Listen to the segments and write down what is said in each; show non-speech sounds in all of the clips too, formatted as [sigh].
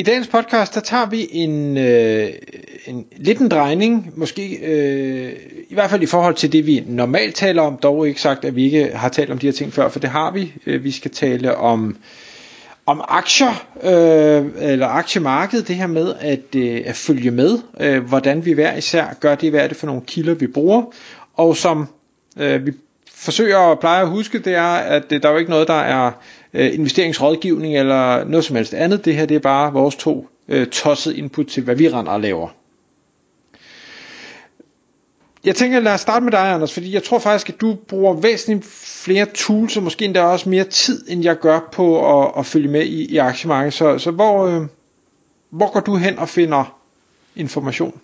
I dagens podcast, der tager vi en, øh, en lidt en drejning, måske øh, i hvert fald i forhold til det, vi normalt taler om, dog ikke sagt, at vi ikke har talt om de her ting før, for det har vi. Øh, vi skal tale om om aktier, øh, eller aktiemarkedet, det her med at, øh, at følge med, øh, hvordan vi hver især gør det, hvad er det for nogle kilder, vi bruger, og som øh, vi forsøger at pleje at huske, det er, at øh, der er jo ikke noget, der er øh, investeringsrådgivning eller noget som helst andet. Det her det er bare vores to øh, tossede input til, hvad vi render og laver. Jeg tænker, lad os starte med dig, Anders, fordi jeg tror faktisk, at du bruger væsentligt flere tools, og måske endda også mere tid, end jeg gør på at, at følge med i, i aktiemarkedet. Så, så hvor, øh, hvor går du hen og finder information?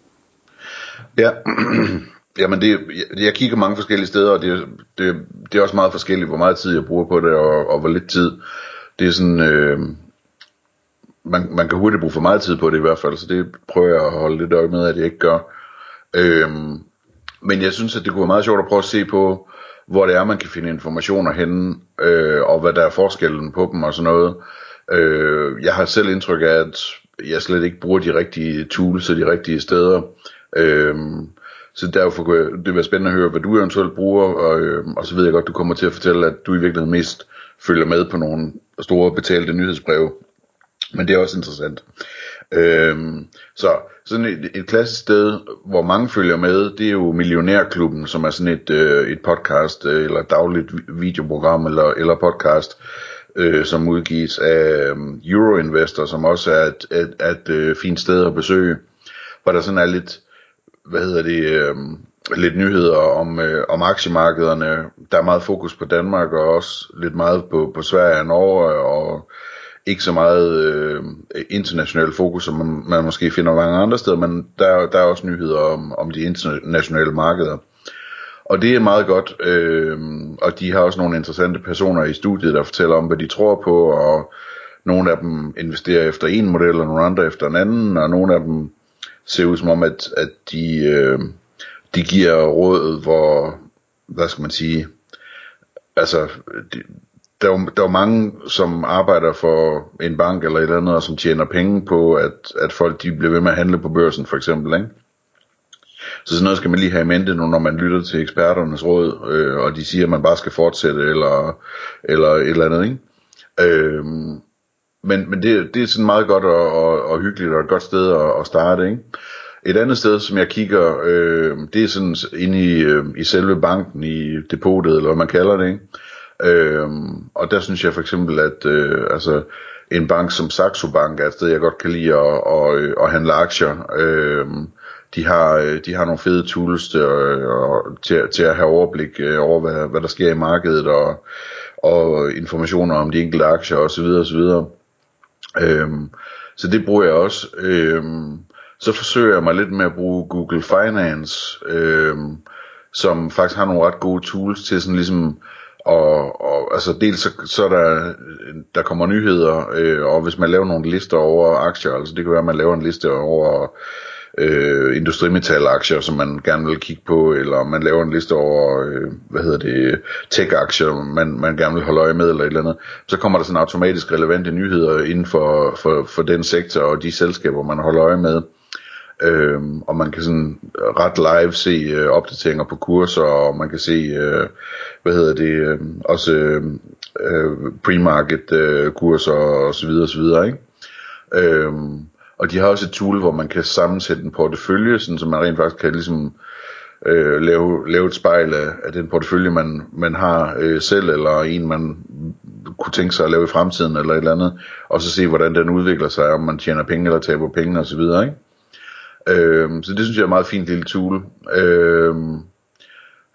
Ja, [clears throat] Jamen det, jeg, jeg kigger mange forskellige steder, og det, det, det er også meget forskelligt, hvor meget tid jeg bruger på det, og, og hvor lidt tid. Det er sådan, øh, man, man kan hurtigt bruge for meget tid på det i hvert fald, så det prøver jeg at holde lidt øje med, at jeg ikke gør. Øh, men jeg synes, at det kunne være meget sjovt at prøve at se på, hvor det er, man kan finde informationer henne, øh, og hvad der er forskellen på dem og sådan noget. Øh, jeg har selv indtryk af, at jeg slet ikke bruger de rigtige tools og de rigtige steder. Øh, så derfor kunne det være spændende at høre, hvad du eventuelt bruger, og, øh, og så ved jeg godt, du kommer til at fortælle, at du i virkeligheden mest følger med på nogle store betalte nyhedsbreve. Men det er også interessant. Øhm, så sådan et, et klassisk sted, hvor mange følger med, det er jo Millionærklubben, som er sådan et, øh, et podcast, øh, eller dagligt videoprogram, eller, eller podcast, øh, som udgives af øh, Euroinvestor, som også er et, et, et, et øh, fint sted at besøge, hvor der sådan er lidt hvad hedder det, øh, lidt nyheder om, øh, om aktiemarkederne. Der er meget fokus på Danmark, og også lidt meget på, på Sverige og Norge, og ikke så meget øh, international fokus, som man, man måske finder mange andre steder, men der, der er også nyheder om, om de internationale markeder. Og det er meget godt, øh, og de har også nogle interessante personer i studiet, der fortæller om, hvad de tror på, og nogle af dem investerer efter en model, og nogle andre efter en anden, og nogle af dem ser ud som om, at, at de, øh, de giver råd, hvor, hvad skal man sige, altså, de, der er, jo, der er jo mange, som arbejder for en bank eller et eller andet, og som tjener penge på, at, at folk de bliver ved med at handle på børsen, for eksempel, ikke? Så sådan noget skal man lige have i mente nu, når man lytter til eksperternes råd, øh, og de siger, at man bare skal fortsætte, eller, eller et eller andet, ikke? Øh, men, men det, det er sådan meget godt og, og, og hyggeligt og et godt sted at, at starte, ikke? Et andet sted, som jeg kigger, øh, det er sådan inde i, øh, i selve banken, i depotet, eller hvad man kalder det, ikke? Øh, og der synes jeg for eksempel, at øh, altså, en bank som Saxo Bank er et sted, jeg godt kan lide at, at, øh, at handle aktier. Øh, de har, øh, de har nogle fede tools til, øh, til, til at have overblik over, hvad, hvad der sker i markedet, og, og informationer om de enkelte aktier osv. osv. Øhm, så det bruger jeg også. Øhm, så forsøger jeg mig lidt med at bruge Google Finance, øhm, som faktisk har nogle ret gode tools til sådan ligesom og, og altså dels så, så der, der kommer nyheder, øh, og hvis man laver nogle lister over aktier, altså det kan være, at man laver en liste over øh, industrimetalaktier, som man gerne vil kigge på, eller man laver en liste over, øh, hvad hedder det, tech-aktier, man, man gerne vil holde øje med, eller et eller andet, så kommer der sådan automatisk relevante nyheder inden for, for, for den sektor og de selskaber, man holder øje med. Øhm, og man kan sådan ret live se øh, opdateringer på kurser, og man kan se, øh, hvad hedder det, øh, også øh, premarket pre-market øh, kurser og så videre, og så videre, ikke? Øhm, og de har også et tool, hvor man kan sammensætte en portefølje, sådan, så man rent faktisk kan ligesom øh, lave, lave et spejl af, af den portefølje, man, man har øh, selv, eller en, man kunne tænke sig at lave i fremtiden, eller et eller andet, og så se, hvordan den udvikler sig, om man tjener penge eller taber penge osv., ikke? Øh, så det synes jeg er et meget fint lille tool. Øh,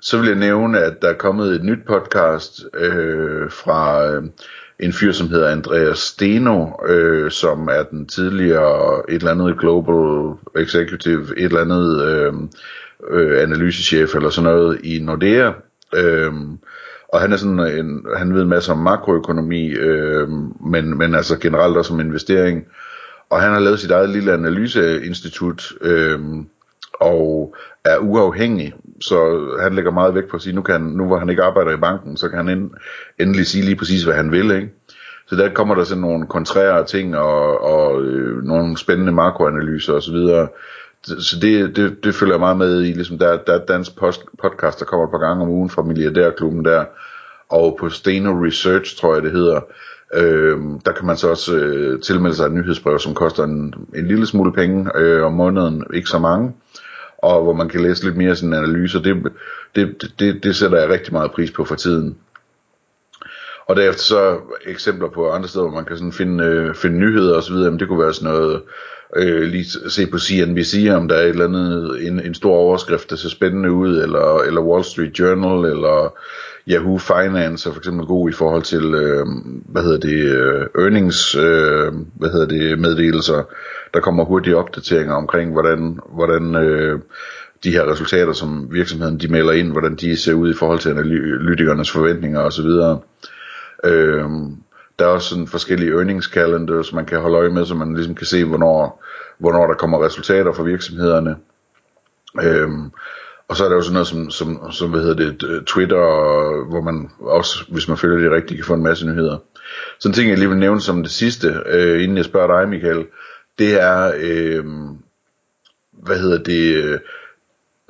så vil jeg nævne, at der er kommet et nyt podcast øh, fra øh, en fyr, som hedder Andreas Steno, øh, som er den tidligere et eller andet Global Executive, et eller andet øh, øh, analysechef eller sådan noget i Nordea. Øh, og han er sådan en, han ved en masse om makroøkonomi, øh, men, men altså generelt også om investering. Og han har lavet sit eget lille analyseinstitut, øh, og er uafhængig, så han lægger meget vægt på at sige, nu, kan nu hvor han ikke arbejder i banken, så kan han end, endelig sige lige præcis, hvad han vil, ikke? Så der kommer der sådan nogle kontrære ting, og, og øh, nogle spændende makroanalyser osv., så det, det, det følger jeg meget med i, ligesom der, der er dansk post, podcast, der kommer et par gange om ugen fra Milliardærklubben der, og på Steno Research, tror jeg det hedder, øh, der kan man så også øh, tilmelde sig et nyhedsbrev, som koster en, en lille smule penge øh, om måneden, ikke så mange, og hvor man kan læse lidt mere sådan analyser, det, det, det, det sætter jeg rigtig meget pris på for tiden. Og derefter så eksempler på andre steder, hvor man kan sådan finde, øh, finde nyheder osv., men det kunne være sådan noget, øh, lige se på CNBC, om der er et eller andet, en, en stor overskrift, der ser spændende ud, eller, eller Wall Street Journal, eller Yahoo Finance er for eksempel god i forhold til, øh, hvad hedder det, øh, earnings, øh, hvad hedder det, meddelelser. Der kommer hurtige opdateringer omkring, hvordan, hvordan øh, de her resultater, som virksomheden de melder ind, hvordan de ser ud i forhold til analytikernes forventninger osv. Øh, der er også sådan forskellige earnings calendars, man kan holde øje med, så man ligesom kan se, hvornår, hvornår der kommer resultater for virksomhederne. Øhm, og så er der jo sådan noget som, som, som hvad hedder det, øh, Twitter, hvor man også, hvis man følger det rigtigt, kan få en masse nyheder. Så en ting, jeg lige vil nævne som det sidste, øh, inden jeg spørger dig, Michael, det er, øh, hvad hedder det, øh,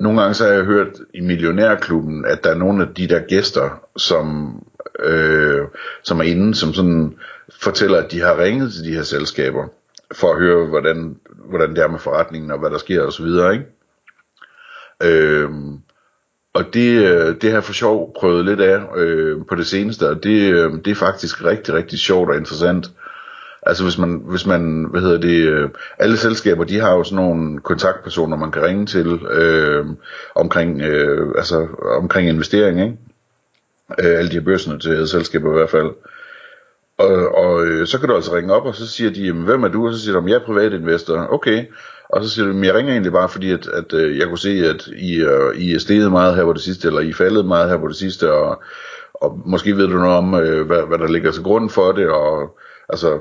nogle gange så har jeg hørt i Millionærklubben, at der er nogle af de der gæster, som, øh, som er inde, som sådan fortæller, at de har ringet til de her selskaber, for at høre, hvordan, hvordan det er med forretningen, og hvad der sker osv., ikke? Øh, og det, øh, det har jeg for sjov prøvet lidt af øh, på det seneste, og det, øh, det er faktisk rigtig, rigtig sjovt og interessant. Altså hvis man, hvis man, hvad hedder det, øh, alle selskaber, de har jo sådan nogle kontaktpersoner, man kan ringe til øh, omkring, øh, altså omkring investering, ikke? Øh, alle de her børsnoterede selskaber i hvert fald. Og, og øh, så kan du altså ringe op, og så siger de, jamen, hvem er du? Og så siger de, jeg er privatinvestor. Okay. Og så siger du, jeg ringer egentlig bare fordi, at, at øh, jeg kunne se, at I, øh, I er steget meget her på det sidste, eller I er faldet meget her på det sidste, og, og måske ved du noget om, øh, hvad, hvad der ligger til grund for det, og altså,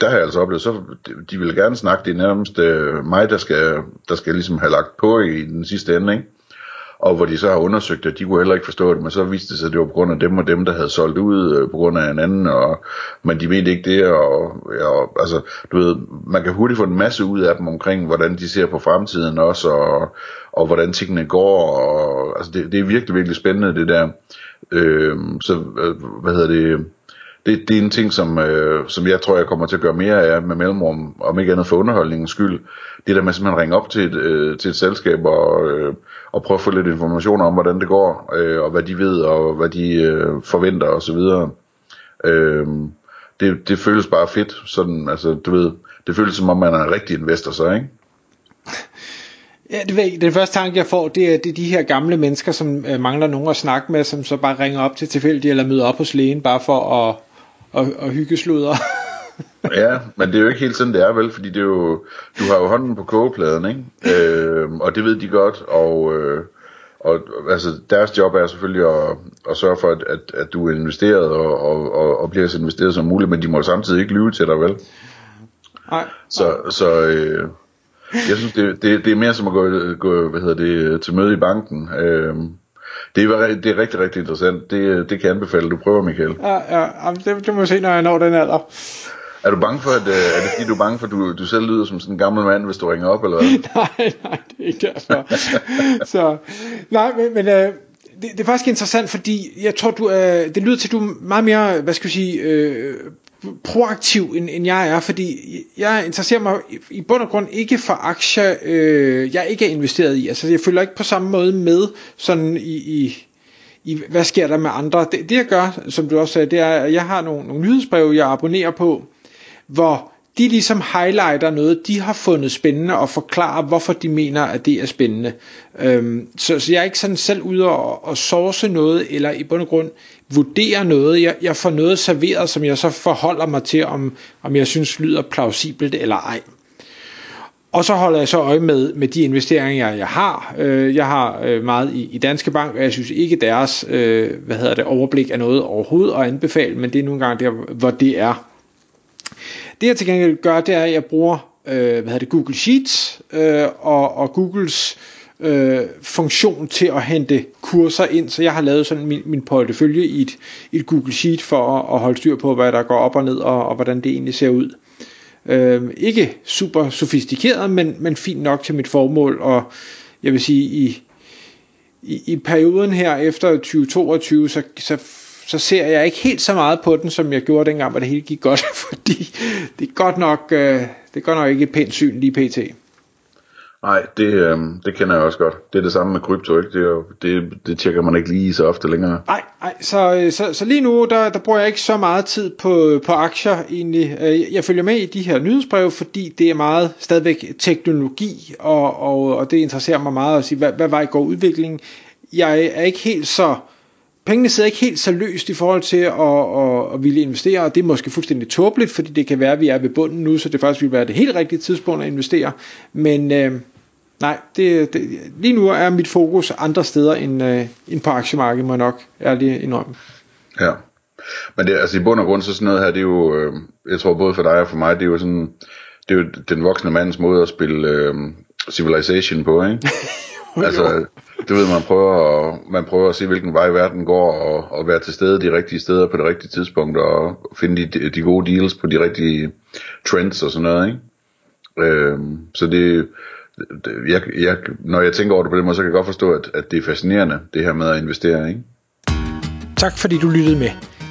der har jeg altså oplevet, så de vil gerne snakke, det er nærmest øh, mig, der skal, der skal ligesom have lagt på i den sidste ende, ikke? Og hvor de så har undersøgt det, de kunne heller ikke forstå det, men så viste det sig, at det var på grund af dem og dem, der havde solgt ud øh, på grund af en anden, og, men de mente ikke det, og, ja, altså, du ved, man kan hurtigt få en masse ud af dem omkring, hvordan de ser på fremtiden også, og, og hvordan tingene går, og altså, det, det er virkelig, virkelig spændende, det der. Øh, så, øh, hvad hedder det, det, det er en ting, som, øh, som jeg tror, jeg kommer til at gøre mere af med mellemrum, om ikke andet for underholdningens skyld. Det der med at man ringer op til et, øh, til et selskab og, øh, og prøve at få lidt information om, hvordan det går, øh, og hvad de ved, og hvad de øh, forventer osv. Øh, det, det føles bare fedt, sådan, altså, du ved, det føles som om, man er en rigtig investor så, ikke? [laughs] Ja, det ved, den første tanke jeg får, det er, det er de her gamle mennesker, som øh, mangler nogen at snakke med, som så bare ringer op til tilfældig eller møder op hos lægen, bare for at, at, at hygge sludder. [laughs] ja, men det er jo ikke helt sådan, det er vel, fordi det er jo, du har jo hånden på kogepladen, ikke? Øh, og det ved de godt, og, øh, og altså, deres job er selvfølgelig at, at sørge for, at, at, at du er investeret og, og, og, og bliver så investeret som muligt, men de må samtidig ikke lyve til dig, vel? Nej. Så, så øh, jeg synes, det, det, det er mere som at gå, gå hvad hedder det, til møde i banken. Øh, det er, det er rigtig, rigtig interessant. Det, det kan jeg anbefale, du prøver, Michael. Ja, ja det, det må jeg se, når jeg når den alder. Er du bange for, at, øh, er det fordi du er bange for, at du, du selv lyder som sådan en gammel mand, hvis du ringer op, eller hvad? [laughs] nej, nej, det er ikke derfor. [laughs] så, nej, men, men øh, det, det er faktisk interessant, fordi jeg tror, du øh, det lyder til, at du er meget mere, hvad skal jeg sige, øh, proaktiv, end, end jeg er, fordi jeg interesserer mig i, bund og grund ikke for aktier, øh, jeg ikke er investeret i. Altså, jeg følger ikke på samme måde med sådan i, i i, hvad sker der med andre. Det, det jeg gør, som du også sagde, det er, at jeg har nogle, nogle nyhedsbreve, jeg abonnerer på, hvor de ligesom highlighter noget, de har fundet spændende og forklarer, hvorfor de mener, at det er spændende. Øhm, så, så jeg er ikke sådan selv ude og, og source noget, eller i bund og grund vurdere noget. Jeg, jeg får noget serveret, som jeg så forholder mig til, om, om jeg synes lyder plausibelt eller ej. Og så holder jeg så øje med, med de investeringer, jeg har. Øh, jeg har øh, meget i, i Danske Bank, og jeg synes ikke deres øh, hvad hedder det, overblik er noget overhovedet at anbefale, men det er nogle gange der, hvor det er. Det jeg til gengæld gør, det er, at jeg bruger øh, hvad hedder det, Google Sheets øh, og, og Googles øh, funktion til at hente kurser ind, så jeg har lavet sådan min, min portefølje i et, et Google Sheet for at, at holde styr på, hvad der går op og ned, og, og hvordan det egentlig ser ud. Øh, ikke super sofistikeret, men, men fint nok til mit formål, og jeg vil sige, i, i, i perioden her efter 2022, så, så så ser jeg ikke helt så meget på den, som jeg gjorde dengang, hvor det hele gik godt, [laughs] fordi det er godt nok, øh, det er godt nok ikke et pænt syn lige pt. Nej, det, øh, det kender jeg også godt. Det er det samme med krypto, ikke? Det, er, det, det tjekker man ikke lige så ofte længere. Nej, nej så, øh, så, så lige nu, der, der bruger jeg ikke så meget tid på, på aktier egentlig. Øh, jeg følger med i de her nyhedsbreve, fordi det er meget stadigvæk teknologi, og, og, og det interesserer mig meget at sige, hvad, hvad vej går udviklingen. Jeg er ikke helt så pengene sidder ikke helt så løst i forhold til at, at, at ville investere, og det er måske fuldstændig tåbeligt, fordi det kan være, at vi er ved bunden nu, så det faktisk vil være det helt rigtige tidspunkt at investere. Men øh, nej, det, det, lige nu er mit fokus andre steder end, øh, end på aktiemarkedet, må jeg nok ærligt indrømme. Ja, men det, altså i bund og grund, så sådan noget her, det er jo, øh, jeg tror både for dig og for mig, det er jo sådan, det er jo den voksne mands måde at spille øh, Civilization på, ikke? [laughs] altså, du ved, man prøver, at, man prøver at se, hvilken vej verden går, og, og være til stede de rigtige steder på det rigtige tidspunkt, og finde de, de gode deals på de rigtige trends og sådan noget, ikke? Øhm, så det, det jeg, jeg, når jeg tænker over det på den måde, så kan jeg godt forstå, at, at det er fascinerende, det her med at investere, ikke? Tak fordi du lyttede med.